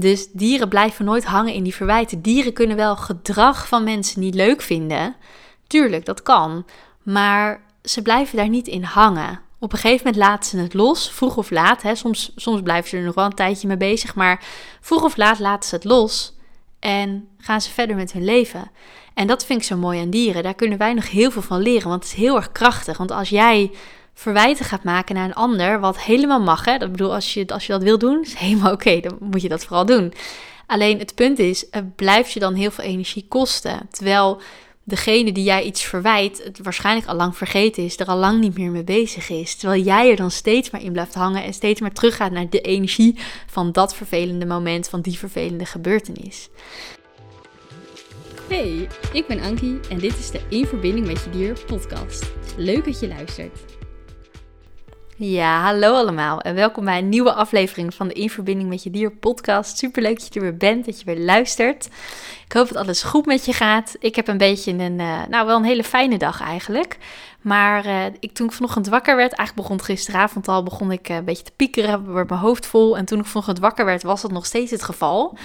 Dus dieren blijven nooit hangen in die verwijten. Dieren kunnen wel gedrag van mensen niet leuk vinden. Tuurlijk, dat kan. Maar ze blijven daar niet in hangen. Op een gegeven moment laten ze het los, vroeg of laat. Hè. Soms, soms blijven ze er nog wel een tijdje mee bezig, maar vroeg of laat laten ze het los en gaan ze verder met hun leven. En dat vind ik zo mooi aan dieren. Daar kunnen wij nog heel veel van leren, want het is heel erg krachtig. Want als jij verwijten gaat maken naar een ander, wat helemaal mag, hè? Dat bedoel, als je, als je dat wil doen, is helemaal oké, dan moet je dat vooral doen. Alleen het punt is, het blijft je dan heel veel energie kosten. Terwijl degene die jij iets verwijt, het waarschijnlijk al lang vergeten is, er al lang niet meer mee bezig is. Terwijl jij er dan steeds maar in blijft hangen en steeds maar teruggaat naar de energie van dat vervelende moment, van die vervelende gebeurtenis. Hey, ik ben Ankie en dit is de In Verbinding met Je Dier podcast. Leuk dat je luistert. Ja, hallo allemaal en welkom bij een nieuwe aflevering van de In Verbinding met Je Dier podcast. Super leuk dat je er weer bent, dat je weer luistert. Ik hoop dat alles goed met je gaat. Ik heb een beetje een, uh, nou wel een hele fijne dag eigenlijk. Maar uh, ik, toen ik vanochtend wakker werd, eigenlijk begon gisteravond al, begon ik uh, een beetje te piekeren, werd mijn hoofd vol. En toen ik vanochtend wakker werd, was dat nog steeds het geval.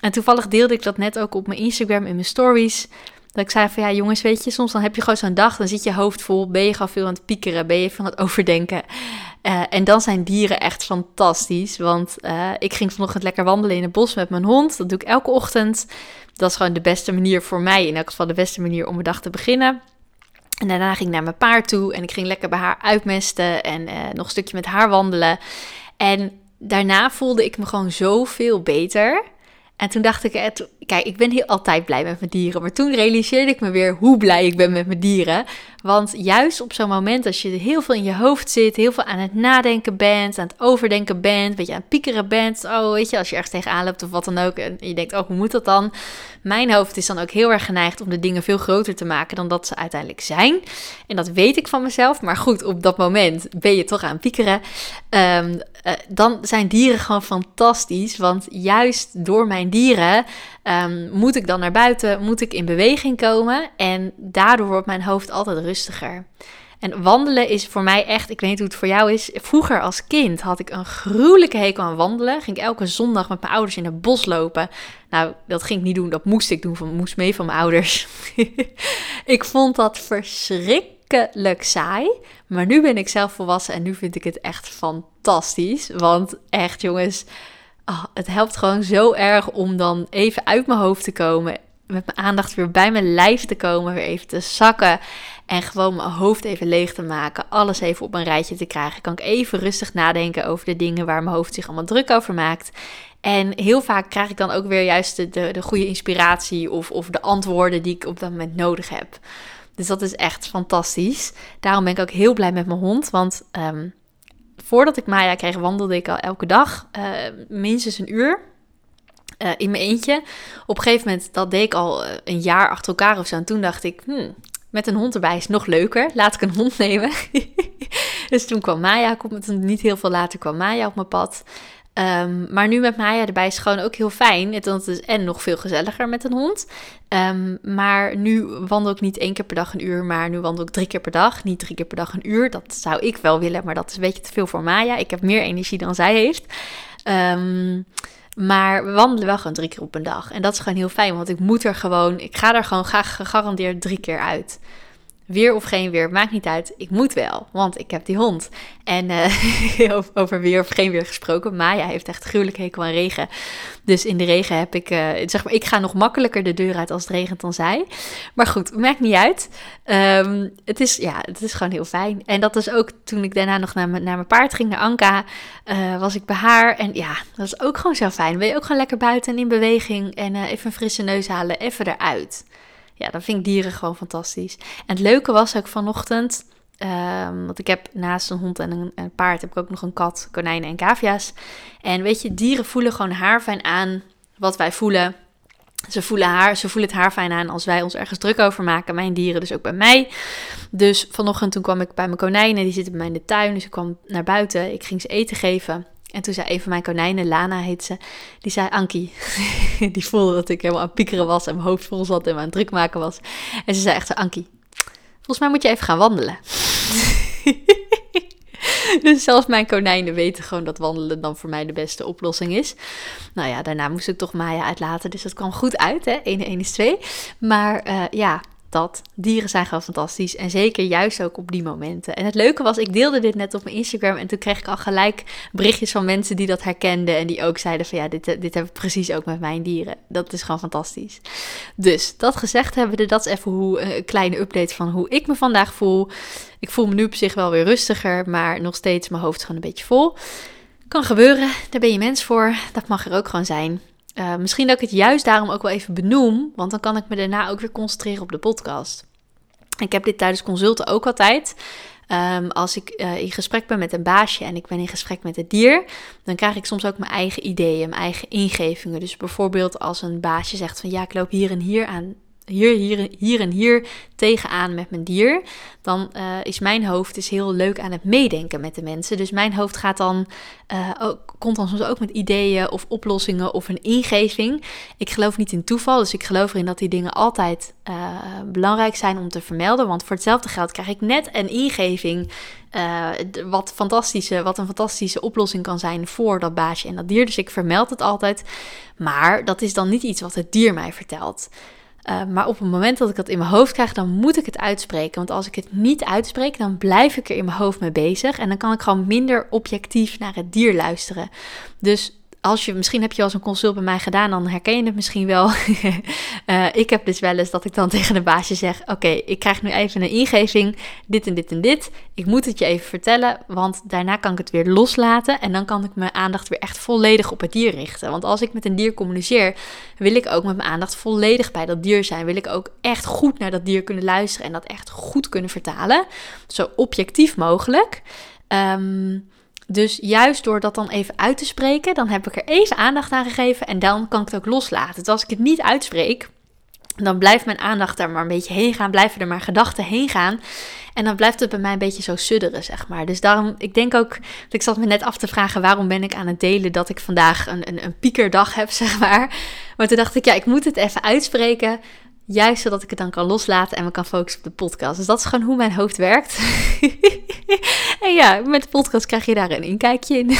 En toevallig deelde ik dat net ook op mijn Instagram in mijn stories. Dat ik zei van ja, jongens, weet je, soms dan heb je gewoon zo'n dag, dan zit je hoofd vol, ben je gewoon veel aan het piekeren, ben je van het overdenken. Uh, en dan zijn dieren echt fantastisch, want uh, ik ging vanochtend lekker wandelen in het bos met mijn hond. Dat doe ik elke ochtend. Dat is gewoon de beste manier voor mij, in elk geval de beste manier om mijn dag te beginnen. En daarna ging ik naar mijn paard toe en ik ging lekker bij haar uitmesten en uh, nog een stukje met haar wandelen. En daarna voelde ik me gewoon zoveel beter. En toen dacht ik, kijk, ik ben heel altijd blij met mijn dieren. Maar toen realiseerde ik me weer hoe blij ik ben met mijn dieren. Want juist op zo'n moment, als je heel veel in je hoofd zit, heel veel aan het nadenken bent, aan het overdenken bent, een beetje aan het piekeren bent. Oh, weet je, als je ergens tegenaan loopt of wat dan ook. En je denkt, oh, hoe moet dat dan? Mijn hoofd is dan ook heel erg geneigd om de dingen veel groter te maken dan dat ze uiteindelijk zijn. En dat weet ik van mezelf. Maar goed, op dat moment ben je toch aan het piekeren. Um, uh, dan zijn dieren gewoon fantastisch. Want juist door mijn dieren um, moet ik dan naar buiten, moet ik in beweging komen. En daardoor wordt mijn hoofd altijd En wandelen is voor mij echt, ik weet niet hoe het voor jou is. Vroeger als kind had ik een gruwelijke hekel aan wandelen. Ging elke zondag met mijn ouders in het bos lopen. Nou, dat ging ik niet doen, dat moest ik doen, van, moest mee van mijn ouders. ik vond dat verschrikkelijk saai. Maar nu ben ik zelf volwassen en nu vind ik het echt fantastisch. Want echt jongens, oh, het helpt gewoon zo erg om dan even uit mijn hoofd te komen. Met mijn aandacht weer bij mijn lijf te komen, weer even te zakken. En gewoon mijn hoofd even leeg te maken. Alles even op een rijtje te krijgen. Kan ik even rustig nadenken over de dingen waar mijn hoofd zich allemaal druk over maakt. En heel vaak krijg ik dan ook weer juist de, de, de goede inspiratie of, of de antwoorden die ik op dat moment nodig heb. Dus dat is echt fantastisch. Daarom ben ik ook heel blij met mijn hond. Want um, voordat ik Maya kreeg, wandelde ik al elke dag uh, minstens een uur. Uh, in mijn eentje. Op een gegeven moment, dat deed ik al een jaar achter elkaar of zo. En toen dacht ik, hmm, met een hond erbij is nog leuker. Laat ik een hond nemen. dus toen kwam Maya, niet heel veel later kwam Maya op mijn pad. Um, maar nu met Maya erbij is gewoon ook heel fijn. Het is en nog veel gezelliger met een hond. Um, maar nu wandel ik niet één keer per dag een uur, maar nu wandel ik drie keer per dag. Niet drie keer per dag een uur. Dat zou ik wel willen, maar dat is een beetje te veel voor Maya. Ik heb meer energie dan zij heeft. Um, maar we wandelen wel gewoon drie keer op een dag. En dat is gewoon heel fijn, want ik moet er gewoon, ik ga er gewoon graag gegarandeerd drie keer uit. Weer of geen weer, maakt niet uit. Ik moet wel, want ik heb die hond. En uh, over weer of geen weer gesproken. Maya heeft echt gruwelijk hekel aan regen. Dus in de regen heb ik, uh, zeg maar, ik ga nog makkelijker de deur uit als het regent dan zij. Maar goed, maakt niet uit. Um, het, is, ja, het is gewoon heel fijn. En dat is ook toen ik daarna nog naar, naar mijn paard ging, naar Anka, uh, was ik bij haar. En ja, dat is ook gewoon zo fijn. Ben je ook gewoon lekker buiten en in beweging en even een frisse neus halen, even eruit ja, dan vind ik dieren gewoon fantastisch. En het leuke was ook vanochtend, um, want ik heb naast een hond en een, een, paard, heb ik ook nog een kat, konijnen en cavia's. En weet je, dieren voelen gewoon haarfijn aan wat wij voelen. Ze voelen, haar, ze voelen het haar fijn aan als wij ons ergens druk over maken. Mijn dieren dus ook bij mij. Dus vanochtend toen kwam ik bij mijn konijnen. Die zitten bij mij in de tuin. Dus ik kwam naar buiten. Ik ging ze eten geven. En toen zei een van mijn konijnen, Lana heet ze, die zei Ankie. die voelde dat ik helemaal aan piekeren was en mijn hoofd vol zat en me aan het druk maken was. En ze zei echt zo, Ankie, volgens mij moet je even gaan wandelen. dus zelfs mijn konijnen weten gewoon dat wandelen dan voor mij de beste oplossing is. Nou ja, daarna moest ik toch Maya uitlaten, dus dat kwam goed uit, hè? 1 1 is 2. Maar uh, ja, dat. Dieren zijn gewoon fantastisch. En zeker juist ook op die momenten. En het leuke was, ik deelde dit net op mijn Instagram. En toen kreeg ik al gelijk berichtjes van mensen die dat herkenden. En die ook zeiden van ja, dit, dit heb ik precies ook met mijn dieren. Dat is gewoon fantastisch. Dus dat gezegd hebben we, dat is even hoe, een kleine update van hoe ik me vandaag voel. Ik voel me nu op zich wel weer rustiger. Maar nog steeds mijn hoofd gewoon een beetje vol. Kan gebeuren, daar ben je mens voor. Dat mag er ook gewoon zijn. Uh, misschien dat ik het juist daarom ook wel even benoem, want dan kan ik me daarna ook weer concentreren op de podcast. Ik heb dit tijdens consulten ook altijd. Um, als ik uh, in gesprek ben met een baasje en ik ben in gesprek met het dier, dan krijg ik soms ook mijn eigen ideeën, mijn eigen ingevingen. Dus bijvoorbeeld als een baasje zegt van ja, ik loop hier en hier aan hier, hier, en hier tegenaan met mijn dier, dan uh, is mijn hoofd is heel leuk aan het meedenken met de mensen. Dus mijn hoofd gaat dan, uh, ook, komt dan soms ook met ideeën of oplossingen of een ingeving. Ik geloof niet in toeval, dus ik geloof erin dat die dingen altijd uh, belangrijk zijn om te vermelden. Want voor hetzelfde geld krijg ik net een ingeving wat, fantastische, wat een fantastische oplossing kan zijn voor dat baasje en dat dier. Dus ik vermeld het altijd. Maar dat is dan niet iets wat het dier mij vertelt. Uh, maar op het moment dat ik dat in mijn hoofd krijg, dan moet ik het uitspreken. Want als ik het niet uitspreek, dan blijf ik er in mijn hoofd mee bezig. En dan kan ik gewoon minder objectief naar het dier luisteren. Dus als je, misschien heb je al eens een consult bij mij gedaan, dan herken je het misschien wel. uh, ik heb dus wel eens dat ik dan tegen de baasje zeg: Oké, ik krijg nu even een ingeving, dit en dit en dit. Ik moet het je even vertellen, want daarna kan ik het weer loslaten. En dan kan ik mijn aandacht weer echt volledig op het dier richten. Want als ik met een dier communiceer, wil ik ook met mijn aandacht volledig bij dat dier zijn. Wil ik ook echt goed naar dat dier kunnen luisteren en dat echt goed kunnen vertalen. Zo objectief mogelijk. Um, dus juist door dat dan even uit te spreken, dan heb ik er even aandacht aan gegeven en dan kan ik het ook loslaten. Dus als ik het niet uitspreek, dan blijft mijn aandacht daar maar een beetje heen gaan, blijven er maar gedachten heen gaan. En dan blijft het bij mij een beetje zo sudderen, zeg maar. Dus daarom, ik denk ook, ik zat me net af te vragen, waarom ben ik aan het delen dat ik vandaag een, een, een piekerdag heb, zeg maar. Maar toen dacht ik, ja, ik moet het even uitspreken. Juist zodat ik het dan kan loslaten en me kan focussen op de podcast. Dus dat is gewoon hoe mijn hoofd werkt. en ja, met de podcast krijg je daar een inkijkje in.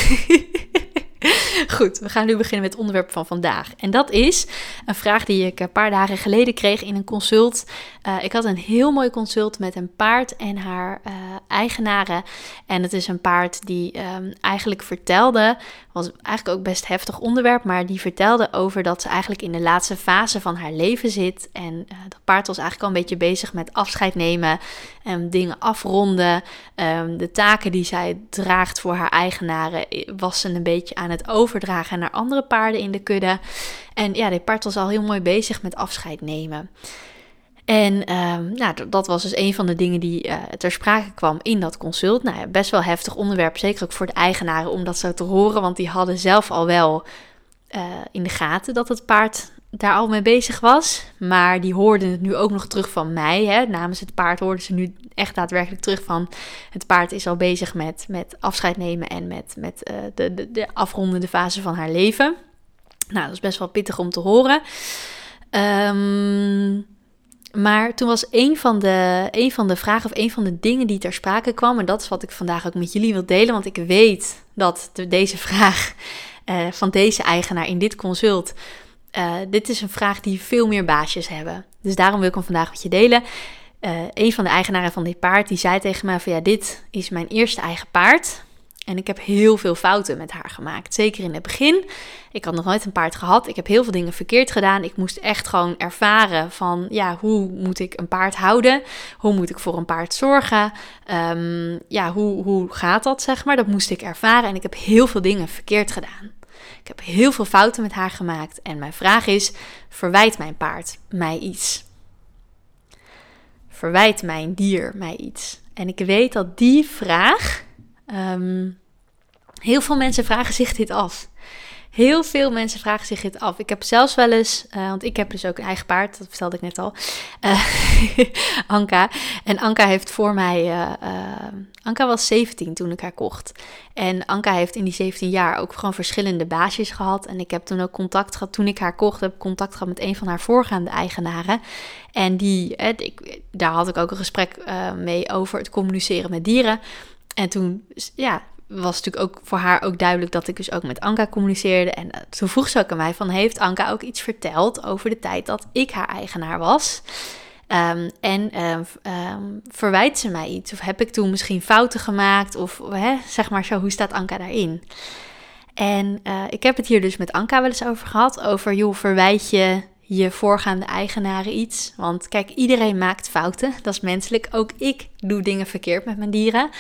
Goed, we gaan nu beginnen met het onderwerp van vandaag. En dat is een vraag die ik een paar dagen geleden kreeg in een consult. Uh, ik had een heel mooi consult met een paard en haar uh, eigenaren. En het is een paard die um, eigenlijk vertelde, was eigenlijk ook best heftig onderwerp, maar die vertelde over dat ze eigenlijk in de laatste fase van haar leven zit. En uh, dat paard was eigenlijk al een beetje bezig met afscheid nemen en dingen afronden. Um, de taken die zij draagt voor haar eigenaren was ze een beetje aan het overdragen naar andere paarden in de kudde. En ja, dit paard was al heel mooi bezig met afscheid nemen. En um, nou, dat was dus een van de dingen die uh, ter sprake kwam in dat consult. Nou ja, best wel heftig onderwerp, zeker ook voor de eigenaren om dat zo te horen. Want die hadden zelf al wel uh, in de gaten dat het paard daar al mee bezig was. Maar die hoorden het nu ook nog terug van mij. Hè. Namens het paard hoorden ze nu echt daadwerkelijk terug van... het paard is al bezig met, met afscheid nemen en met, met uh, de, de, de afrondende fase van haar leven. Nou, dat is best wel pittig om te horen. Um, maar toen was een van, de, een van de vragen of een van de dingen die ter sprake kwam... en dat is wat ik vandaag ook met jullie wil delen... want ik weet dat de, deze vraag uh, van deze eigenaar in dit consult... Uh, dit is een vraag die veel meer baasjes hebben. Dus daarom wil ik hem vandaag met je delen. Uh, een van de eigenaren van dit paard die zei tegen mij van... ja, dit is mijn eerste eigen paard... En ik heb heel veel fouten met haar gemaakt. Zeker in het begin. Ik had nog nooit een paard gehad. Ik heb heel veel dingen verkeerd gedaan. Ik moest echt gewoon ervaren van, ja, hoe moet ik een paard houden? Hoe moet ik voor een paard zorgen? Um, ja, hoe, hoe gaat dat, zeg maar? Dat moest ik ervaren. En ik heb heel veel dingen verkeerd gedaan. Ik heb heel veel fouten met haar gemaakt. En mijn vraag is, verwijt mijn paard mij iets? Verwijt mijn dier mij iets? En ik weet dat die vraag Um, heel veel mensen vragen zich dit af. Heel veel mensen vragen zich dit af. Ik heb zelfs wel eens, uh, want ik heb dus ook een eigen paard, dat vertelde ik net al, uh, Anka. En Anka heeft voor mij, uh, Anka was 17 toen ik haar kocht. En Anka heeft in die 17 jaar ook gewoon verschillende baasjes gehad. En ik heb toen ook contact gehad, toen ik haar kocht, heb ik contact gehad met een van haar voorgaande eigenaren. En die, ik, daar had ik ook een gesprek mee over het communiceren met dieren. en toen, ja, was natuurlijk ook voor haar ook duidelijk dat ik dus ook met Anka communiceerde. En uh, toen vroeg ze ook aan mij van, heeft Anka ook iets verteld over de tijd dat ik haar eigenaar was? Um, en um, verwijt ze mij iets? Of heb ik toen misschien fouten gemaakt? Of hè, zeg maar zo, hoe staat Anka daarin? En uh, ik heb het hier dus met Anka wel eens over gehad. Over, joh, verwijt je je voorgaande eigenaren iets. Want kijk, iedereen maakt fouten. Dat is menselijk. Ook ik doe dingen verkeerd met mijn dieren.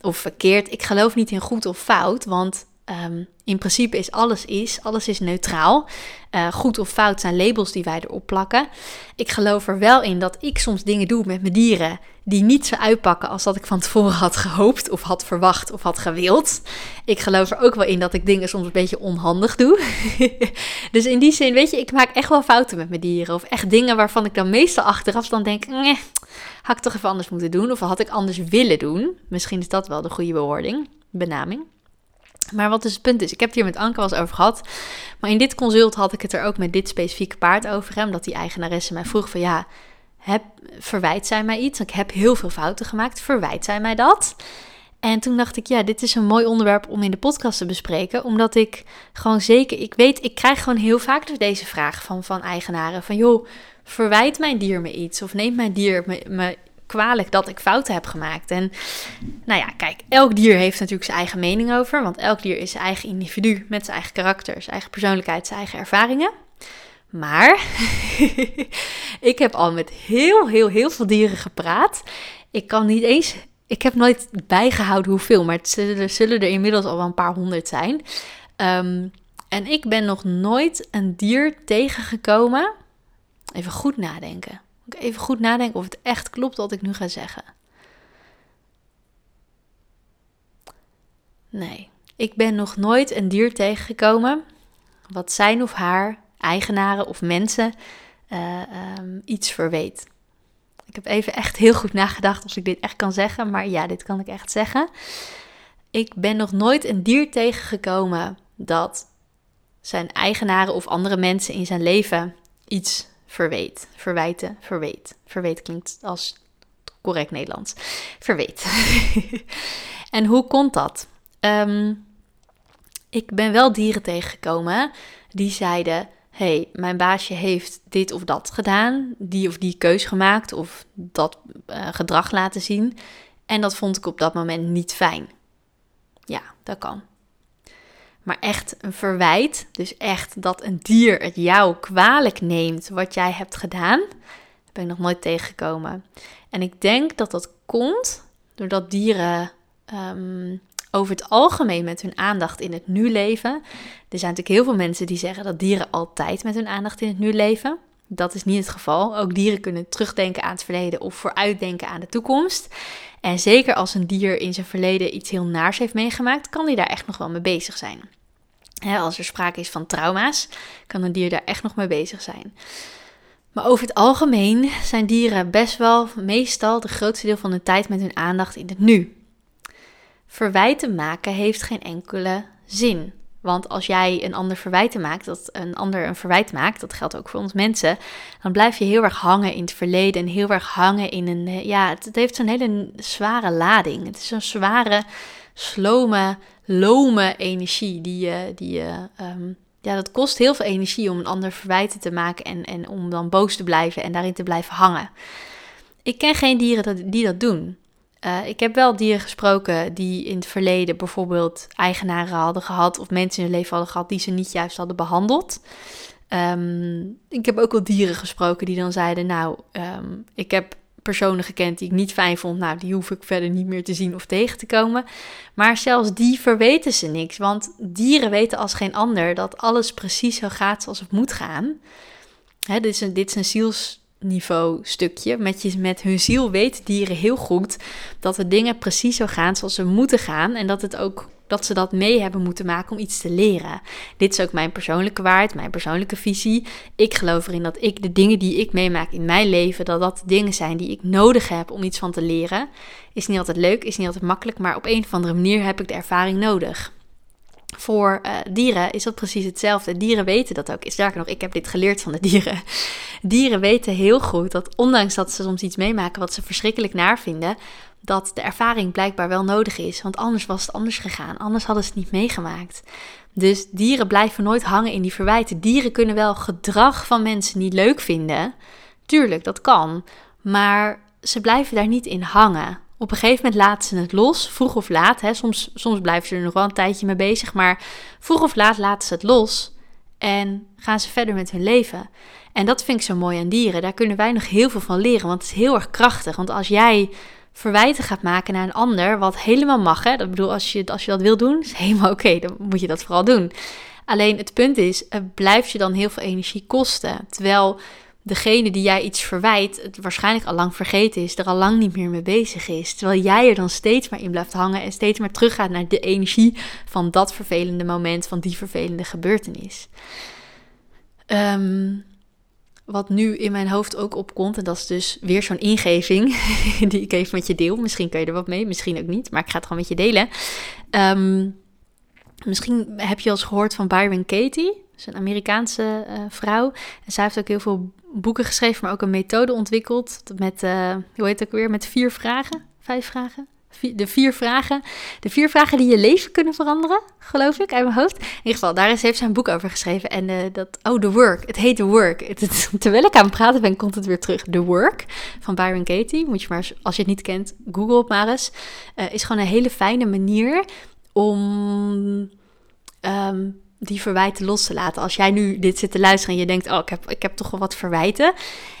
Of verkeerd. Ik geloof niet in goed of fout. Want um, in principe is alles is. Alles is neutraal. Uh, goed of fout zijn labels die wij erop plakken. Ik geloof er wel in dat ik soms dingen doe met mijn dieren die niet zo uitpakken als dat ik van tevoren had gehoopt of had verwacht of had gewild. Ik geloof er ook wel in dat ik dingen soms een beetje onhandig doe. dus in die zin, weet je, ik maak echt wel fouten met mijn dieren. Of echt dingen waarvan ik dan meestal achteraf dan denk, nee, had ik toch even anders moeten doen. Of had ik anders willen doen. Misschien is dat wel de goede bewoording, benaming. Maar wat dus het punt is, ik heb het hier met Anke wel eens over gehad. Maar in dit consult had ik het er ook met dit specifieke paard over. Omdat die eigenaresse mij vroeg van ja, heb, verwijt zij mij iets? Ik heb heel veel fouten gemaakt. Verwijt zij mij dat? En toen dacht ik, ja, dit is een mooi onderwerp om in de podcast te bespreken. Omdat ik gewoon zeker, ik weet, ik krijg gewoon heel vaak dus deze vraag van, van eigenaren. Van joh, verwijt mijn dier me iets? Of neemt mijn dier me, me kwalijk dat ik fouten heb gemaakt. En nou ja, kijk, elk dier heeft natuurlijk zijn eigen mening over. Want elk dier is zijn eigen individu met zijn eigen karakter, zijn eigen persoonlijkheid, zijn eigen ervaringen. Maar ik heb al met heel, heel, heel veel dieren gepraat. Ik kan niet eens. Ik heb nooit bijgehouden hoeveel, maar zullen, zullen er inmiddels al wel een paar honderd zijn. Ehm, en ik ben nog nooit een dier tegengekomen. Even goed nadenken even goed nadenken of het echt klopt wat ik nu ga zeggen. Nee, ik ben nog nooit een dier tegengekomen wat zijn of haar eigenaren of mensen uh, um, iets verweet. Ik heb even echt heel goed nagedacht of ik dit echt kan zeggen, maar ja, dit kan ik echt zeggen. Ik ben nog nooit een dier tegengekomen dat zijn eigenaren of andere mensen in zijn leven iets verweet. Verwijten, verweet. Verweet klinkt als correct Nederlands. Verweet. en hoe komt dat? Ehm, ik ben wel dieren tegengekomen die zeiden: hey, mijn baasje heeft dit of dat gedaan, die of die keus gemaakt of dat uh, gedrag laten zien. En dat vond ik op dat moment niet fijn. Ja, dat kan. Maar echt een verwijt, dus echt dat een dier het jou kwalijk neemt wat jij hebt gedaan, ben ik nog nooit tegengekomen. En ik denk dat dat komt doordat dieren ehm, over het algemeen met hun aandacht in het nu leven. Er zijn natuurlijk heel veel mensen die zeggen dat dieren altijd met hun aandacht in het nu leven. Dat is niet het geval. Ook dieren kunnen terugdenken aan het verleden of vooruitdenken aan de toekomst. En zeker als een dier in zijn verleden iets heel naars heeft meegemaakt, kan hij daar echt nog wel mee bezig zijn. als er sprake is van trauma's, kan een dier daar echt nog mee bezig zijn. Maar over het algemeen zijn dieren best wel meestal de grootste deel van de tijd met hun aandacht in het nu. Verwijten maken heeft geen enkele zin. Want als jij een ander verwijten maakt, dat een ander een verwijt maakt, dat geldt ook voor ons mensen, dan blijf je heel erg hangen in het verleden en heel erg hangen in een, eh, ja, het, heeft zo'n hele zware lading. Het is een zware, slome, lome energie die je, die je, ehm, ja, dat kost heel veel energie om een ander verwijten te maken en, en om dan boos te blijven en daarin te blijven hangen. Ik ken geen dieren die dat doen. Uh, ik heb wel dieren gesproken die in het verleden bijvoorbeeld eigenaren hadden gehad of mensen in hun leven hadden gehad die ze niet juist hadden behandeld. Um, ik heb ook wel dieren gesproken die dan zeiden: Nou, um, ik heb personen gekend die ik niet fijn vond. Nou, die hoef ik verder niet meer te zien of tegen te komen. Maar zelfs die verweten ze niks. Want dieren weten als geen ander dat alles precies zo gaat zoals het moet gaan. Hè, dit, is een, dit is een ziels niveau stukje. Met, je, met hun ziel weten dieren heel goed dat de dingen precies zo gaan zoals ze moeten gaan. En dat, het ook, dat ze dat mee hebben moeten maken om iets te leren. Dit is ook mijn persoonlijke waarheid, mijn persoonlijke visie. Ik geloof erin dat ik de dingen die ik meemaak in mijn leven, dat dat dingen zijn die ik nodig heb om iets van te leren. Is niet altijd leuk, is niet altijd makkelijk, maar op een of andere manier heb ik de ervaring nodig. Voor uh, dieren is dat precies hetzelfde. Dieren weten dat ook. Sterker nog, ik heb dit geleerd van de dieren. Dieren weten heel goed dat ondanks dat ze soms iets meemaken wat ze verschrikkelijk naar vinden, dat de ervaring blijkbaar wel nodig is. Want anders was het anders gegaan. Anders hadden ze het niet meegemaakt. Dus dieren blijven nooit hangen in die verwijten. Dieren kunnen wel gedrag van mensen niet leuk vinden. Tuurlijk, dat kan. Maar ze blijven daar niet in hangen. Op een gegeven moment laten ze het los, vroeg of laat. Hè. Soms, soms blijven ze er nog wel een tijdje mee bezig, maar vroeg of laat laten ze het los en gaan ze verder met hun leven. En dat vind ik zo mooi aan dieren. Daar kunnen wij nog heel veel van leren, want het is heel erg krachtig. Want als jij verwijten gaat maken naar een ander, wat helemaal mag, hè? Dat bedoel, als je, als je dat wil doen, is helemaal oké, dan moet je dat vooral doen. Alleen het punt is, het blijft je dan heel veel energie kosten. Terwijl degene die jij iets verwijt, het waarschijnlijk al lang vergeten is, er al lang niet meer mee bezig is. Terwijl jij er dan steeds maar in blijft hangen en steeds maar teruggaat naar de energie van dat vervelende moment, van die vervelende gebeurtenis. Um, wat nu in mijn hoofd ook opkomt, en dat is dus weer zo'n ingeving die ik even met je deel. Misschien kun je er wat mee, misschien ook niet, maar ik ga het gewoon met je delen. Ehm, misschien heb je al gehoord van Byron Katie. Is een Amerikaanse uh, vrouw. En zij heeft ook heel veel boeken geschreven, maar ook een methode ontwikkeld met, uh, hoe heet het ook weer, met vier vragen, vijf vragen de vier vragen. De vier vragen die je leven kunnen veranderen, geloof ik, uit mijn hoofd. In ieder geval, daar heeft zij een boek over geschreven. En uh, dat, oh, The Work. Het heet The Work. Het, terwijl ik aan het praten ben, komt het weer terug. The Work van Byron Katie. Moet je maar, als je het niet kent, google het maar eens. Is gewoon een hele fijne manier om um, die verwijten los te laten. Als jij nu dit zit te luisteren en je denkt, oh, ik heb, ik heb toch wel wat verwijten.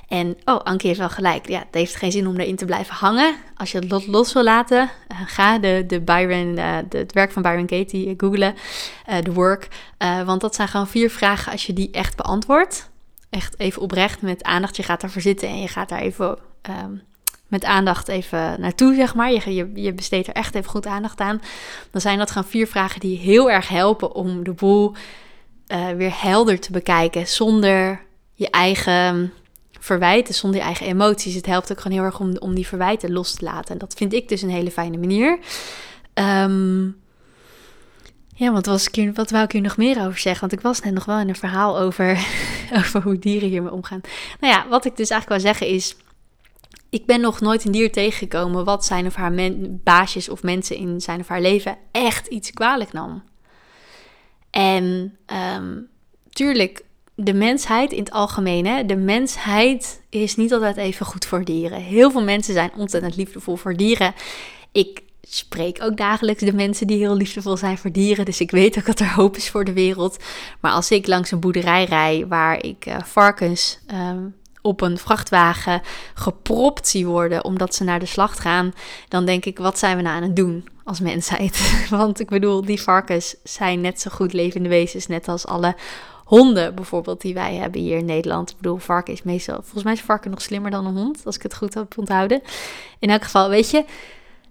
En, oh, Anke heeft wel gelijk. Ja, het heeft geen zin om erin te blijven hangen. Als je het los wil laten, uh, ga de, de Byron, de, het werk van Byron Katie uh, googlen, de work. want dat zijn gewoon vier vragen als je die echt beantwoordt. Echt even oprecht met aandacht. Je gaat daarvoor zitten en je gaat daar even um, met aandacht even naartoe, zeg maar. Je, je, je, besteedt er echt even goed aandacht aan. Dan zijn dat gewoon vier vragen die heel erg helpen om de boel uh, weer helder te bekijken. Zonder je eigen verwijten, zonder je eigen emoties. Het helpt ook gewoon heel erg om, om die verwijten los te laten. En dat vind ik dus een hele fijne manier. Um, ja, want was ik wat wou ik hier nog meer over zeggen? Want ik was net nog wel in een verhaal over, over hoe dieren hiermee omgaan. Nou ja, wat ik dus eigenlijk wil zeggen is ik ben nog nooit een dier tegengekomen wat zijn of haar baasjes of mensen in zijn of haar leven echt iets kwalijk nam. En um, tuurlijk, de mensheid in het algemeen, hè, de mensheid is niet altijd even goed voor dieren. Heel veel mensen zijn ontzettend liefdevol voor dieren. Ik spreek ook dagelijks de mensen die heel liefdevol zijn voor dieren. Dus ik weet ook dat er hoop is voor de wereld. Maar als ik langs een boerderij rij waar ik uh, varkens um, op een vrachtwagen gepropt zie worden omdat ze naar de slacht gaan, dan denk ik, wat zijn we nou aan het doen als mensheid? Want ik bedoel, die varkens zijn net zo goed levende wezens, net als alle honden bijvoorbeeld die wij hebben hier in Nederland. Ik bedoel, varken is meestal, volgens mij is varken nog slimmer dan een hond, als ik het goed heb onthouden. In elk geval, weet je,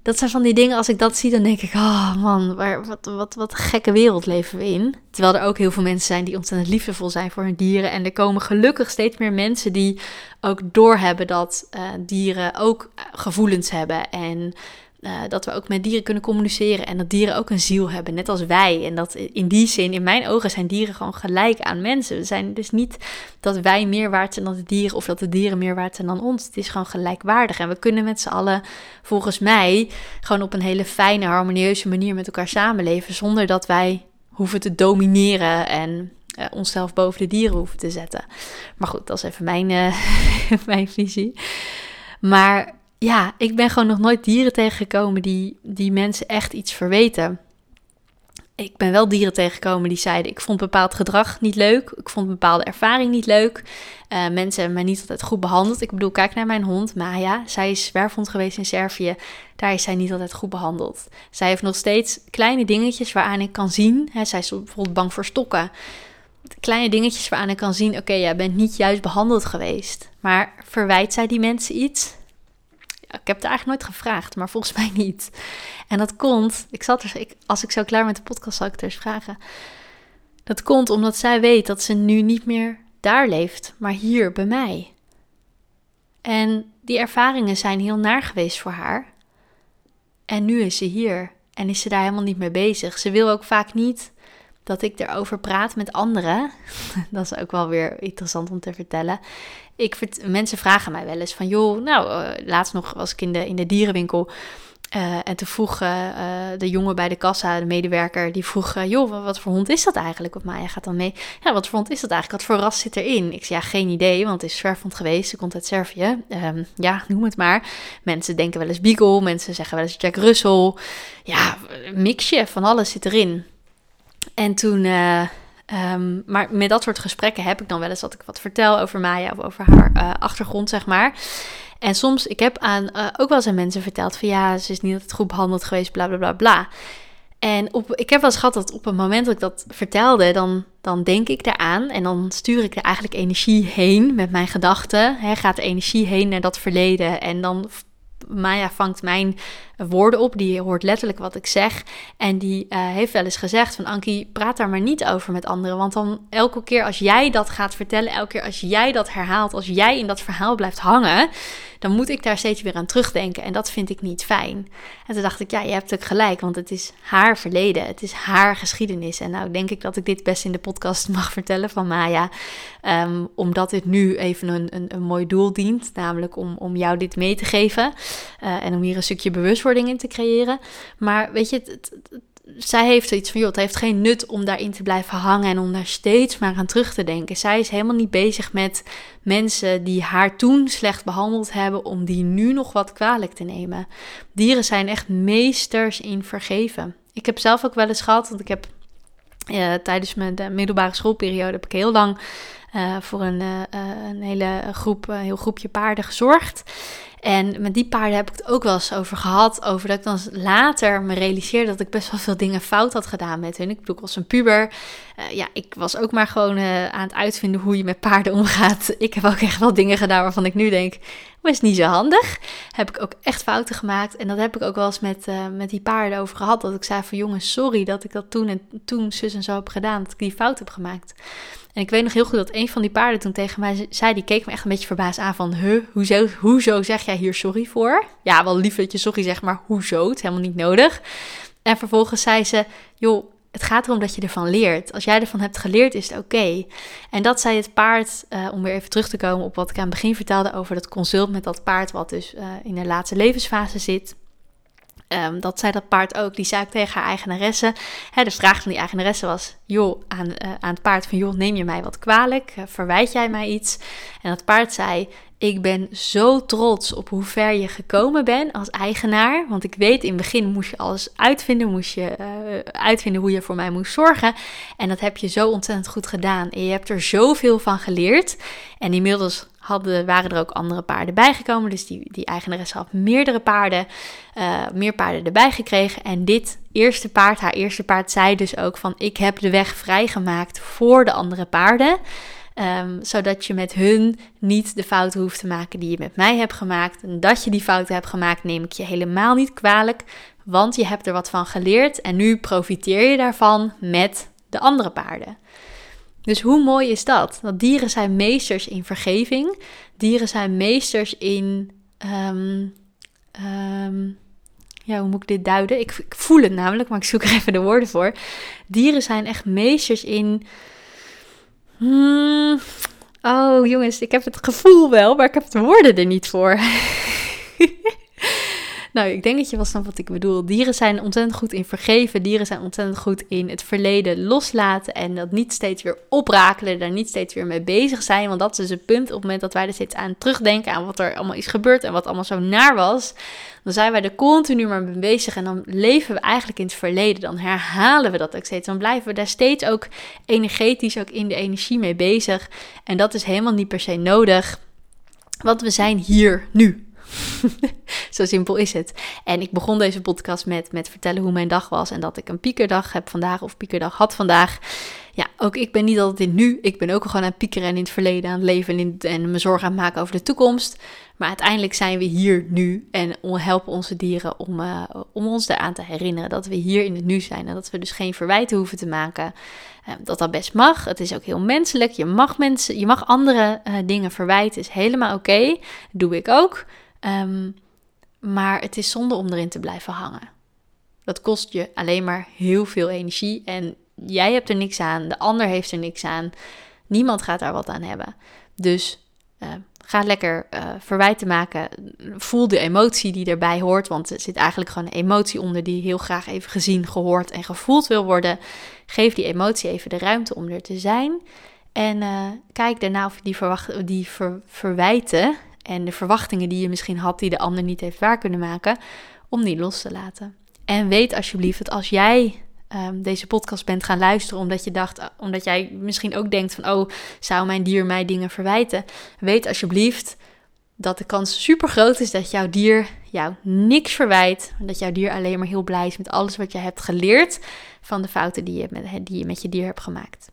dat zijn van die dingen, als ik dat zie, dan denk ik, oh man, waar, wat, wat, wat gekke wereld leven we in. Terwijl er ook heel veel mensen zijn die ontzettend liefdevol zijn voor hun dieren. En er komen gelukkig steeds meer mensen die ook doorhebben dat uh, dieren ook gevoelens hebben. En uh, dat we ook met dieren kunnen communiceren en dat dieren ook een ziel hebben, net als wij. En dat in die zin, in mijn ogen, zijn dieren gewoon gelijk aan mensen. We zijn dus niet dat wij meer waard zijn dan de dieren of dat de dieren meer waard zijn dan ons. Het is gewoon gelijkwaardig. En we kunnen met z'n allen, volgens mij, gewoon op een hele fijne, harmonieuze manier met elkaar samenleven. Zonder dat wij hoeven te domineren en uh, onszelf boven de dieren hoeven te zetten. Maar goed, dat is even mijn, uh, mijn visie. Maar ja, ik ben gewoon nog nooit dieren tegengekomen die, die mensen echt iets verweten. Ik ben wel dieren tegengekomen die zeiden: Ik vond bepaald gedrag niet leuk. Ik vond bepaalde ervaring niet leuk. Uh, mensen hebben mij niet altijd goed behandeld. Ik bedoel, kijk naar mijn hond, Maya. Zij is zwerfhond geweest in Servië. Daar is zij niet altijd goed behandeld. Zij heeft nog steeds kleine dingetjes waaraan ik kan zien. Hè, zij is bijvoorbeeld bang voor stokken. Kleine dingetjes waaraan ik kan zien: Oké, jij bent niet juist behandeld geweest. Maar verwijt zij die mensen iets? Ik heb het eigenlijk nooit gevraagd, maar volgens mij niet. En dat komt, ik zat er, ik, als ik zo klaar met de podcast zal ik het eens vragen. Dat komt omdat zij weet dat ze nu niet meer daar leeft, maar hier bij mij. En die ervaringen zijn heel naar geweest voor haar. En nu is ze hier en is ze daar helemaal niet mee bezig. Ze wil ook vaak niet dat ik erover praat met anderen. dat is ook wel weer interessant om te vertellen. Ik, mensen vragen mij wel eens van, joh, nou, uh, laatst nog was ik in de, in de dierenwinkel. Uh, en toen vroeg uh, de jongen bij de kassa, de medewerker, die vroeg: Joh, wat voor hond is dat eigenlijk? Of Maya gaat dan mee. Ja, wat voor hond is dat eigenlijk? Wat voor ras zit erin? Ik zei: Ja, geen idee, want het is zwerfhond geweest. Ze komt uit Servië. Um, ja, noem het maar. Mensen denken wel eens Beagle, mensen zeggen wel eens Jack Russell. Ja, mixje van alles zit erin. En toen. Um, maar met dat soort gesprekken heb ik dan wel eens dat ik wat vertel over Maya of over haar achtergrond, zeg maar. En soms, ik heb aan, uh, ook wel eens aan mensen verteld van ja, ze is niet altijd goed behandeld geweest, bla bla bla bla. En op, ik heb wel eens gehad dat op het moment dat ik dat vertelde, dan, dan denk ik daaraan en dan stuur ik er eigenlijk energie heen met mijn gedachten. Gaat de energie heen naar dat verleden en dan Maya vangt mijn woorden op, die hoort letterlijk wat ik zeg. En die uh, heeft wel eens gezegd van Ankie, praat daar maar niet over met anderen. Want dan elke keer als jij dat gaat vertellen, elke keer als jij dat herhaalt, als jij in dat verhaal blijft hangen, dan moet ik daar steeds weer aan terugdenken. En dat vind ik niet fijn. En toen dacht ik, ja, je hebt ook gelijk, want het is haar verleden. Het is haar geschiedenis. En nou denk ik dat ik dit best in de podcast mag vertellen van Maya. Um, omdat dit nu even een, een, een, mooi doel dient. Namelijk om, om jou dit mee te geven. Uh, en om hier een stukje bewustwording in te creëren. Maar weet je, het, zij heeft iets van, joh, het heeft geen nut om daarin te blijven hangen en om daar steeds maar aan terug te denken. Zij is helemaal niet bezig met mensen die haar toen slecht behandeld hebben, om die nu nog wat kwalijk te nemen. Dieren zijn echt meesters in vergeven. Ik heb zelf ook wel eens gehad, want ik heb uh, tijdens mijn middelbare schoolperiode heb ik heel lang uh, voor een, uh, een hele groep, heel groepje paarden gezorgd. En met die paarden heb ik het ook wel eens over gehad. Over dat ik dan later me realiseerde dat ik best wel veel dingen fout had gedaan met hun. Ik bedoel, ik was een puber. Uh, ja, ik was ook maar gewoon uh, aan het uitvinden hoe je met paarden omgaat. Ik heb ook echt wel dingen gedaan waarvan ik nu denk, was niet zo handig. Heb ik ook echt fouten gemaakt. En dat heb ik ook wel eens met, uh, met die paarden over gehad. Dat ik zei van jongens, sorry dat ik dat toen en toen zus en zo heb gedaan. Dat ik die fout heb gemaakt. En ik weet nog heel goed dat een van die paarden toen tegen mij zei, die keek me echt een beetje verbaasd aan van, huh, hoezo, hoezo zeg jij hier sorry voor? Ja, wel lief dat je sorry zegt, maar hoezo? Het is helemaal niet nodig. En vervolgens zei ze, joh, het gaat erom dat je ervan leert. Als jij ervan hebt geleerd, is het oké. En dat zei het paard, uh, om weer even terug te komen op wat ik aan het begin vertelde over dat consult met dat paard, wat dus uh, in de laatste levensfase zit. Um, dat zei dat paard ook. Die zei ik tegen haar eigenaresse. Hè, de vraag van die eigenaresse was: joh, aan, uh, aan het paard van joh, neem je mij wat kwalijk? Uh, verwijt jij mij iets? En dat paard zei: ik ben zo trots op hoe ver je gekomen bent als eigenaar. Want ik weet, in het begin moest je alles uitvinden. Moest je uh, uitvinden hoe je voor mij moest zorgen. En dat heb je zo ontzettend goed gedaan. En je hebt er zoveel van geleerd. En inmiddels hadden, waren er ook andere paarden bijgekomen. Dus die, die eigenares had meerdere paarden, uh, meer paarden erbij gekregen. En dit eerste paard, haar eerste paard, zei dus ook van... ik heb de weg vrijgemaakt voor de andere paarden... Um, zodat je met hun niet de fouten hoeft te maken die je met mij hebt gemaakt. En dat je die fouten hebt gemaakt, neem ik je helemaal niet kwalijk. Want je hebt er wat van geleerd en nu profiteer je daarvan met de andere paarden. Dus hoe mooi is dat? Dat dieren zijn meesters in vergeving. Dieren zijn meesters in. Um, um, ja, hoe moet ik dit duiden? Ik, ik, voel het namelijk, maar ik zoek er even de woorden voor. Dieren zijn echt meesters in Hmm. Oh jongens, ik heb het gevoel wel, maar ik heb de woorden er niet voor. nou, ik denk dat je wel snapt wat ik bedoel. Dieren zijn ontzettend goed in vergeven. Dieren zijn ontzettend goed in het verleden loslaten. En dat niet steeds weer oprakelen. Daar niet steeds weer mee bezig zijn. Want dat is dus het punt. Op het moment dat wij er steeds aan terugdenken. Aan wat er allemaal is gebeurd. En wat allemaal zo naar was. Dan zijn wij er continu maar mee bezig. En dan leven we eigenlijk in het verleden. Dan herhalen we dat ook steeds. Dan blijven we daar steeds ook energetisch ook in de energie mee bezig. En dat is helemaal niet per se nodig. Want we zijn hier nu. Zo simpel is het. En ik begon deze podcast met, met vertellen hoe mijn dag was. En dat ik een piekerdag heb vandaag of piekerdag had vandaag. Ja, ook ik ben niet altijd in nu. Ik ben ook gewoon aan het piekeren en in het verleden aan het leven en, en me zorgen aan het maken over de toekomst. Maar uiteindelijk zijn we hier nu en helpen onze dieren om, uh, om ons eraan te herinneren dat we hier in het nu zijn. En dat we dus geen verwijten hoeven te maken. Uh, dat dat best mag. Het is ook heel menselijk. Je mag, mensen, je mag andere uh, dingen verwijten. Is helemaal oké. Doe ik ook. Um, maar het is zonde om erin te blijven hangen. Dat kost je alleen maar heel veel energie. En jij hebt er niks aan, de ander heeft er niks aan. Niemand gaat daar wat aan hebben. Dus uh, ga lekker uh, verwijten maken. Voel de emotie die erbij hoort. Want er zit eigenlijk gewoon een emotie onder die heel graag even gezien, gehoord en gevoeld wil worden. Geef die emotie even de ruimte om er te zijn. En uh, kijk daarna of je die, verwacht, die ver, verwijten en de verwachtingen die je misschien had, die de ander niet heeft waar kunnen maken, om die los te laten. En weet alsjeblieft dat als jij um, deze podcast bent gaan luisteren omdat je dacht, omdat jij misschien ook denkt van, oh, zou mijn dier mij dingen verwijten? Weet alsjeblieft dat de kans super groot is dat jouw dier jou niks verwijt. Dat jouw dier alleen maar heel blij is met alles wat je hebt geleerd van de fouten die je met, die je, met je dier hebt gemaakt.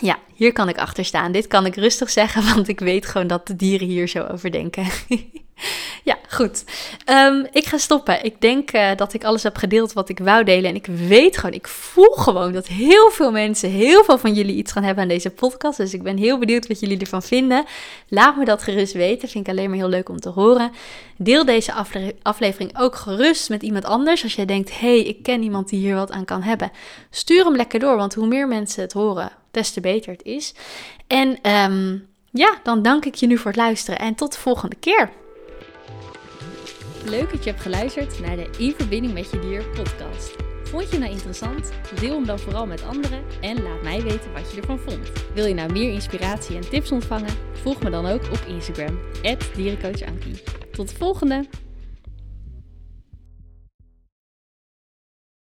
Ja. Hier kan ik achter staan. Dit kan ik rustig zeggen, want ik weet gewoon dat de dieren hier zo over denken. ja, goed. Ehm, ik ga stoppen. Ik denk uh, dat ik alles heb gedeeld wat ik wou delen. En ik weet gewoon, ik voel gewoon dat heel veel mensen, heel veel van jullie iets gaan hebben aan deze podcast. Dus ik ben heel benieuwd wat jullie ervan vinden. Laat me dat gerust weten. Vind ik alleen maar heel leuk om te horen. Deel deze afle aflevering ook gerust met iemand anders. Als jij denkt, hé, hey, ik ken iemand die hier wat aan kan hebben. Stuur hem lekker door, want hoe meer mensen het horen, des te beter het is. En um, ja, dan dank ik je nu voor het luisteren en tot de volgende keer. Leuk dat je hebt geluisterd naar de In Verbinding met Je Dier podcast. Vond je nou interessant? Deel hem dan vooral met anderen en laat mij weten wat je ervan vond. Wil je nou meer inspiratie en tips ontvangen? Volg me dan ook op Instagram, dierencoachankie. Tot de volgende!